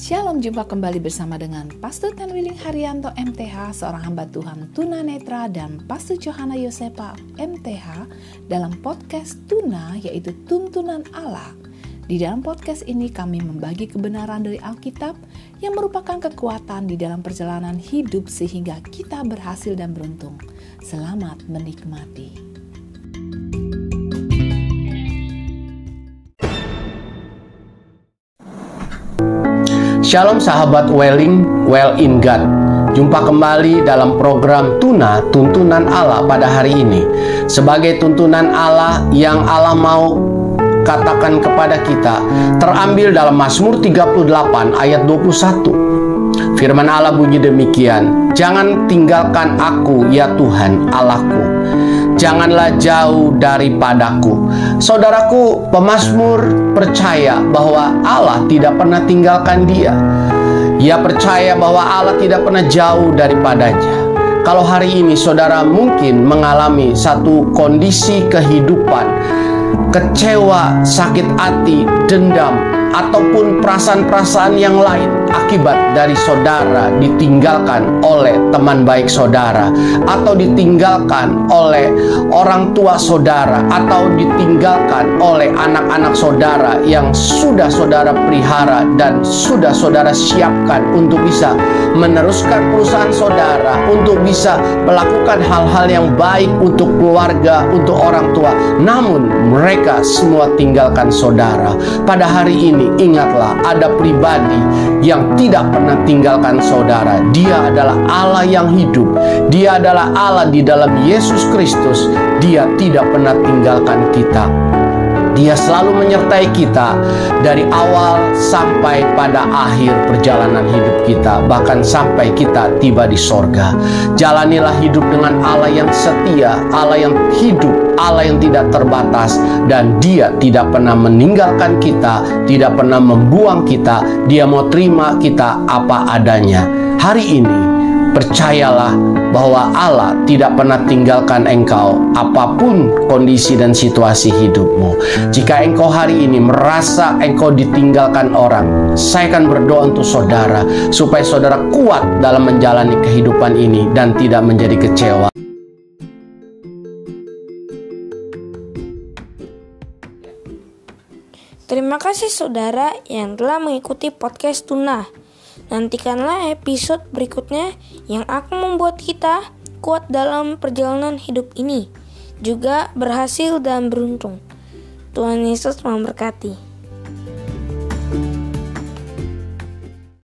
Shalom, jumpa kembali bersama dengan Pastor Tan Willing Haryanto MTH, seorang hamba Tuhan Tuna Netra dan Pastor Johanna Yosepa MTH dalam podcast Tuna yaitu Tuntunan Allah. Di dalam podcast ini kami membagi kebenaran dari Alkitab yang merupakan kekuatan di dalam perjalanan hidup sehingga kita berhasil dan beruntung. Selamat menikmati. Shalom sahabat Welling, Well in God. Jumpa kembali dalam program Tuna Tuntunan Allah pada hari ini. Sebagai tuntunan Allah yang Allah mau katakan kepada kita terambil dalam Mazmur 38 ayat 21. Firman Allah bunyi demikian, "Jangan tinggalkan aku ya Tuhan Allahku." Janganlah jauh daripadaku. Saudaraku, pemazmur percaya bahwa Allah tidak pernah tinggalkan dia. Ia percaya bahwa Allah tidak pernah jauh daripadanya. Kalau hari ini saudara mungkin mengalami satu kondisi kehidupan, kecewa, sakit hati, dendam, ataupun perasaan-perasaan yang lain, akibat dari saudara ditinggalkan oleh teman baik saudara atau ditinggalkan oleh orang tua saudara atau ditinggalkan oleh anak-anak saudara yang sudah saudara pelihara dan sudah saudara siapkan untuk bisa meneruskan perusahaan saudara untuk bisa melakukan hal-hal yang baik untuk keluarga, untuk orang tua. Namun mereka semua tinggalkan saudara. Pada hari ini ingatlah ada pribadi yang yang tidak pernah tinggalkan saudara. Dia adalah Allah yang hidup. Dia adalah Allah di dalam Yesus Kristus. Dia tidak pernah tinggalkan kita. Dia selalu menyertai kita dari awal sampai pada akhir perjalanan hidup kita, bahkan sampai kita tiba di sorga. Jalanilah hidup dengan Allah yang setia, Allah yang hidup, Allah yang tidak terbatas, dan Dia tidak pernah meninggalkan kita, tidak pernah membuang kita. Dia mau terima kita apa adanya. Hari ini, Percayalah bahwa Allah tidak pernah tinggalkan engkau apa pun kondisi dan situasi hidupmu. Jika engkau hari ini merasa engkau ditinggalkan orang, saya akan berdoa untuk saudara supaya saudara kuat dalam menjalani kehidupan ini dan tidak menjadi kecewa. Terima kasih saudara yang telah mengikuti podcast Tuna. Nantikanlah episode berikutnya yang akan membuat kita kuat dalam perjalanan hidup ini, juga berhasil dan beruntung. Tuhan Yesus memberkati.